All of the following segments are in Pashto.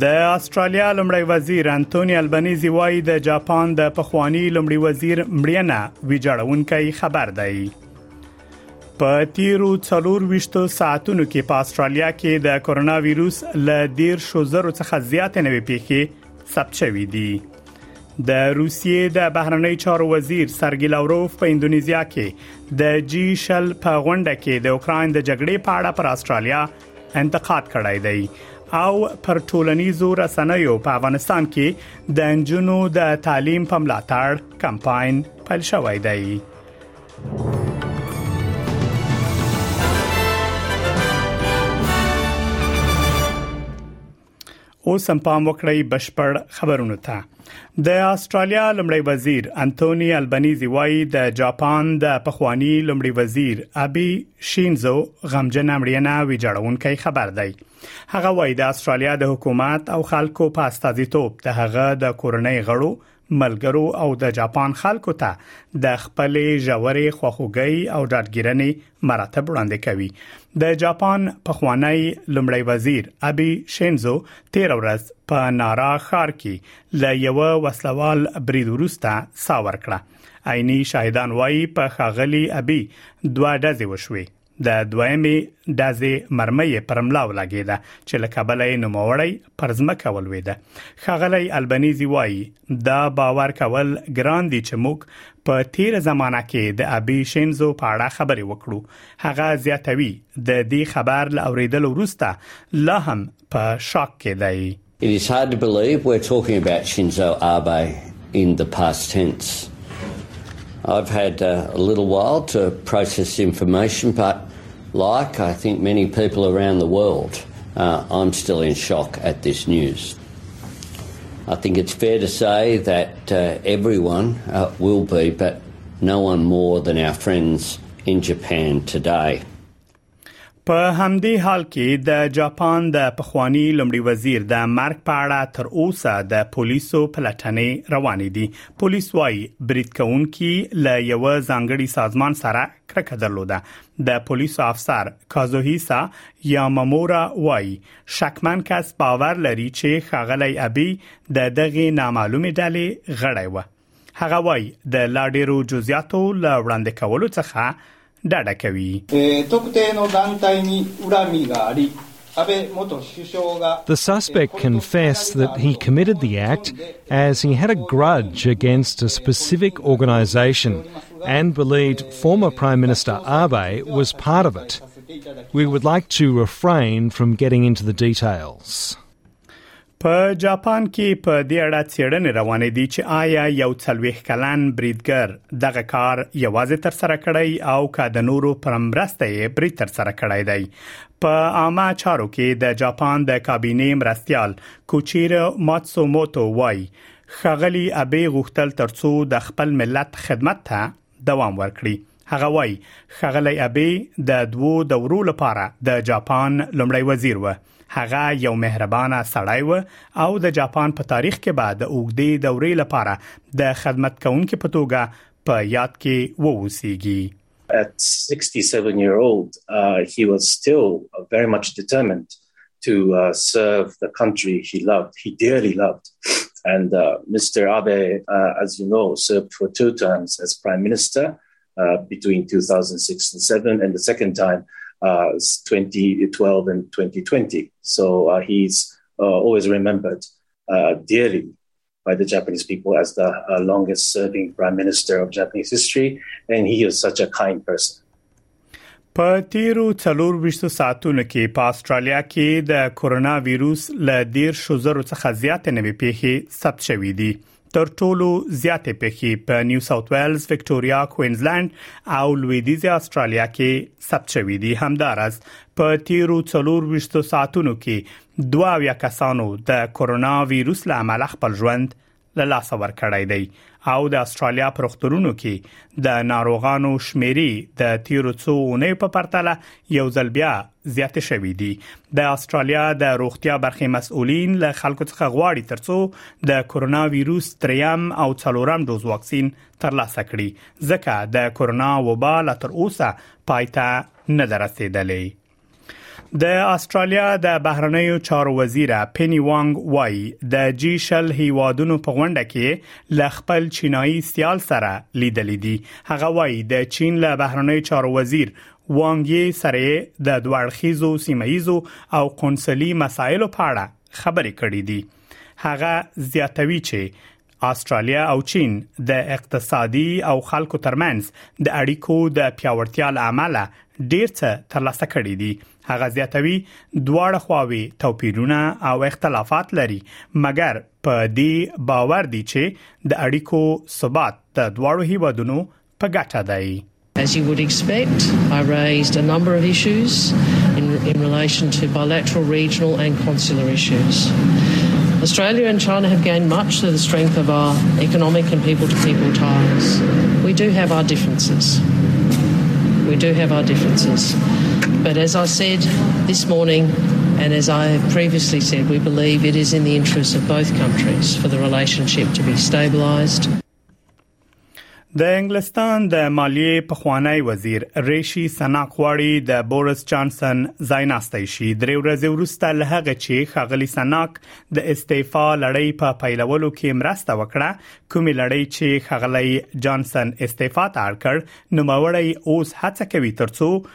د استرالیا لمړی وزیر انټونی البنيزي وایي د جاپان د پخوانی لمړي وزیر مړینه ویجاړونکې خبر دی په تیرو 24 ساعتونو کې په استرالیا کې د کورونا وایروس له 10000 زرو څخه زیات نوې پیښې ثبت شوې دي د روسیې د بهرنی چارو وزیر سرګی لاوروف په انډونیزیا کې د جی شل په غونډه کې د اوکرين د جګړې په اړه پر استرالیا انتقاد کړی دی او پر ټولنیزو رسنیو په افغانستان کې د انجونو د تعلیم په ملاتړ کمپاین پیل شوی دی اوس هم پام وکړئ بشپړ خبرونه ته د استرالیا لمړی وزیر انټونی البنيزي وایي د جاپان د پخوانی لمړی وزیر ابي شینزو غمجن امړینا ویجاړونکي خبر دی هغه وایي د استرالیا د حکومت او خلکو په استازیتوب د هغه د کورنۍ غړو ملګرو او د جاپان خلکو ته د خپل ژورې خوخوږی او ډاډګیرنې مراتب وړاندې کوي د جاپان پخوانی لمړی وزیر ابي شینزو 13 ورځ په نارا خار کې ل یو وسلوال برید وروسته ساور کړه عیني شاهدان وایي په خاغلی ابي دوه ډزې وشوي د دویمې دازې مرمۍ پر ملا ولګیده چې له کابل یې نوموړی پر ځمکه ولویده خغلی البنيزي وایي دا باور کول ګران دي چې موږ په تیر زمانہ کې د ابي شینزو په اړه خبرې وکړو هغه زیاتوي د دې خبر له اوریدلو وروسته لا هم په شاک کې دی It is hard to believe we're talking about Shinzo Abe in the past tense. I've had uh, a little while to process information, but Like I think many people around the world, uh, I'm still in shock at this news. I think it's fair to say that uh, everyone uh, will be, but no one more than our friends in Japan today. په همدې حال کې د جاپان د پخوانی لمړي وزیر د مرګ په اړه تر اوسه د پولیسو پلټنې روانې دي پولیس وايي برید کوونکي له یو ځانګړي سازمان سره کرکه درلوده د پولیسو افسر کازوهیسا یا ممورا وايي شکمن کس باور لري چې خغلی ابي د دغه نامعلومه ډلې غړی و و هغه وايي د لاډیرو جزئیاتو ل وړاندې کولو څخه ډډه کوي The suspect confessed that he committed the act as he had a grudge against a specific organisation and believed former Prime Minister Abe was part of it. We would like to refrain from getting into the details. په جاپان کې په دې اړه څېړنې روانې دي چې آیا یو څلويخ کلن بریدګر دغه کار یوازې تر سره کړی او که د نورو پرمرسته یې برید تر سره کړی دی په عامه چارو کې د جاپان د کابینې مرستيال کوچیر ماتسوموتو وای خغلی ابي غوښتل ترڅو د خپل ملت خدمت ته دوام ورکړي هغه وای خغلی ابي د دوو دورو لپاره د جاپان لمړی وزیر و هغه یو مهربانه سړی و او د جاپان په تاریخ کې به د اوګدې دورې لپاره د خدمت کوونکو په توګه په یاد کې ووسیږي At 67 year old, uh, he was still very much determined uh, to uh, serve the country he loved, he dearly loved. And uh, Mr. Abe, uh, as you know, served for two terms as prime minister uh, between 2006 and 7, and the second time uh, 2012 and 2020. So uh, he's uh, always remembered dearly by the Japanese people as the uh, longest serving prime minister of Japanese history, and he is such a kind person. په تیرو 24 ساعتونو کې په استرالیا کې د کورونا وایروس له ډیر شوزرو څخه زیات نوې پیښې ثبت شوې دي تر ټولو زیات پیښې په نیو ساوث ویلز، وکټوريا، کوینزلند او لویدیځ استرالیا کې ثبت شوې دي همدارس په تیرو 24 ساعتونو کې دوه اویا کسانو د کورونا ویروس له امله خپل ژوند له لاسه ورکړی دی او د استرالیا پر روغتونونو کې د ناروغانو شمیرې د تیرو څو اونۍ په پرتله یو ځل بیا زیات شوې دي د استرالیا د روغتیا برخې مسؤلین له خلکو څخه غواړي ترڅو د کورونا وایروس دریم او څلورم ډوز واکسین ترلاسه کړي ځکه د کورونا وبا لا تر اوسه پای ته نه رسیدلې د استرالیا د بهرنیو چارو وزیره پینی وانګ وایي د جی شل هیوادونو په غونډه کې ل خپل چینایي سیال سره لیدل دي هغه وایي د چین له بهرنیو چارو وزیر وانګ یې سره د دوړخیزو سیمایزو او قونسلي مسایلو په اړه خبرې کړې دي هغه زیاتوي چې استرالیا او چین د اقتصادي او خلکو ترمنځ د اړیکو د پیاوړتیا لامل ډیر څه ترلاسه کړي دي هغه زیاتوي دواړه خواوې توپیرونه او اختلافات لري مګر په دې باور دي چې د اړیکو ثبات د دواړو هیوادونو په ګټه دی As you would expect, I raised a number of issues in, in, relation to bilateral, regional, and consular issues. Australia and China have gained much through the strength of our economic and people to people ties. We do have our differences. We do have our differences. But as I said this morning, and as I previously said, we believe it is in the interests of both countries for the relationship to be stabilised. د انګلستان د مالیې پخوانی وزیر ریشي سناک غواړي د بورس جانسن ځایناستی شي درې ورځې وروسته له هغه چې خغلی سناک د استعفا لړۍ په پیلولو کې مرسته وکړه کومې لړۍ چې خغلی جانسن استعفا ته اړ کړ نو موري اوس هڅه کوي ترڅو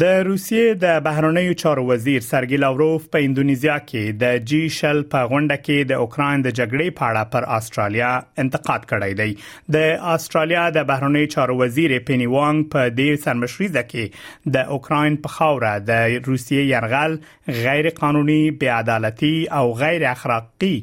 د روسیې د بهرنیو چارو وزیر سرګی لاوروف په انډونیزیا کې د جی شل په غونډه کې د اوکرين د جګړې په اړه پر استرالیا انتقاد کړی دی د استرالیا د بهرنیو چارو وزیر پینی وانګ په دې سرمشريزه کې د اوکرين په خاوره د روسیې يرغل غیر قانوني بې عدالتي او غیر اخلاقی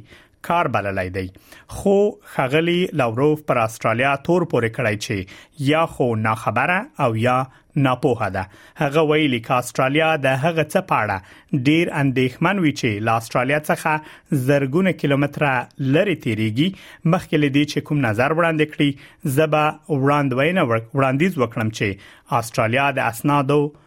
کار بللای دی خو خغلی لاوروف پر استرالیا تور پورې کړای چی یا خو نا خبره او یا ناپوهه ده هغه ویلي ک استرالیا د هغه څه پاړه ډیر اندېښمن وی چې لا استرالیا څخه زرګونه کیلومتر لري تیریږي مخکې لدی چې کوم نظر وړاندې کړي زبا وړاندوینه وړاندیز وکړم چې استرالیا د اسنادو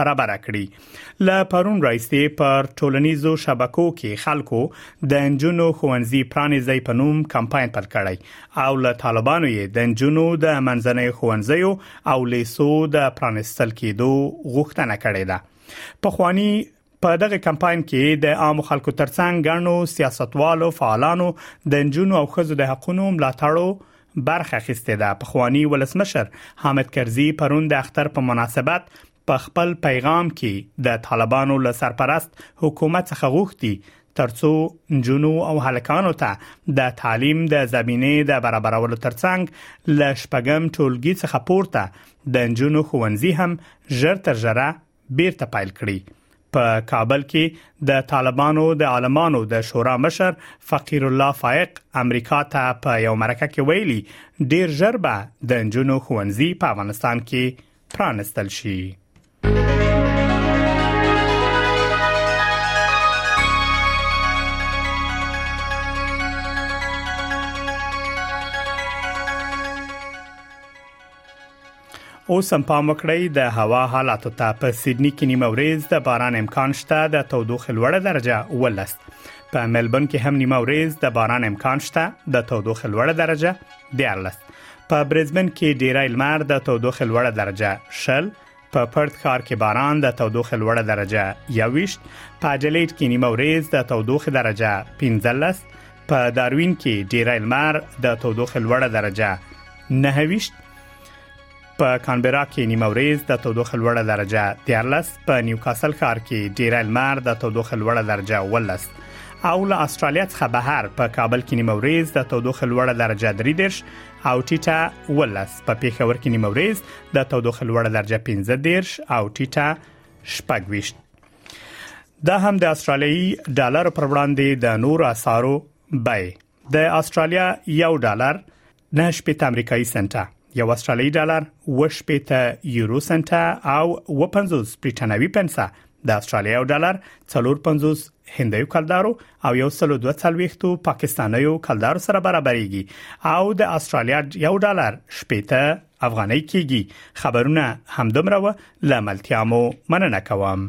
برابر کړي ل پرون راځي پر ټولنیزو شبکو کې خلکو د انجونو خوندزي پرانیزي په نوم کمپاین پر کړی او له طالبانو یې د انجونو د منځنۍ خوندزي او لیسو د پرانیستل کېدو غوښتنه کړې ده په خواني په دغه کمپاین کې د عام خلکو ترڅنګ غنو سیاستوالو فعالانو د انجونو او خزو د حقوقو ملاتړو برخه اخیستې ده پخوانی ولسمشر حامد کرزي پرون د اختر په مناسبت په خپل پیغام کې د طالبانو له سرپرست حکومت څخه غوښتي ترڅو جنو او هلکانو ته د تعلیم د زمینه د برابرولو ترڅنګ ل شپږم ټولګي څخه پورته د جنو خوندزي هم ژر تر ژره بیرته پیل کړي په کابل کې د طالبانو د عالمانو د شورا مشر فقیر الله فائق امریکا ته په یو مرکه کې ویلي ډیر ژر به د انجونو خوندزي په افغانستان کې پرانستل شي اوس هم پام وکړئ د هوا حالاتو ته په سیدنی کې نیمه ورځ د باران امکان شته د تودوخې لوړه درجه ولس په ملبون کې هم نیمه ورځ د باران امکان شته د تودوخې لوړه درجه 14 په برزبن کې ډیری لمر د تودوخې لوړه درجه 10 په پرت ښار کې باران د تودوخې لوړه درجه 21 په اډلېټ کې نیمه ورځ د تودوخې درجه 15 په داروین کې ډیری لمر د تودوخې لوړه درجه 9 په کانبرا کې نیمه ورځ د تودوخې لوړه درجه 13 په نیوکاسل ښار کې ډیری لمر د تودوخې لوړه درجه 18 او له استرالیا څخه بهر په کابل کې نیمه ورځ د تودوخې لوړه درجه 3 درش او ټیټه ولس په پیښور کې نیمه ورځ د تودوخه لوړه درجه 15 دیرش او ټیټه شپږ ویشت دا هم د استرالیي ډالر پر وړاندې د نور اسعارو بای د استرالیا یو ډالر نه شپږ امریکایي سنټه یو استرالیي ډالر و شپږ یورو سنټه او و 50 بریټانوي پنسه د استرالیا یو ډالر 450 هندیو کلدارو او یو سلو دوه څلويختو پاکستانیو کلدارو سره برابرېږي او د استرالیا یو ډالر شپېته افغانۍ کېږي خبرونه همدومره و لاملتیامو مننه کوم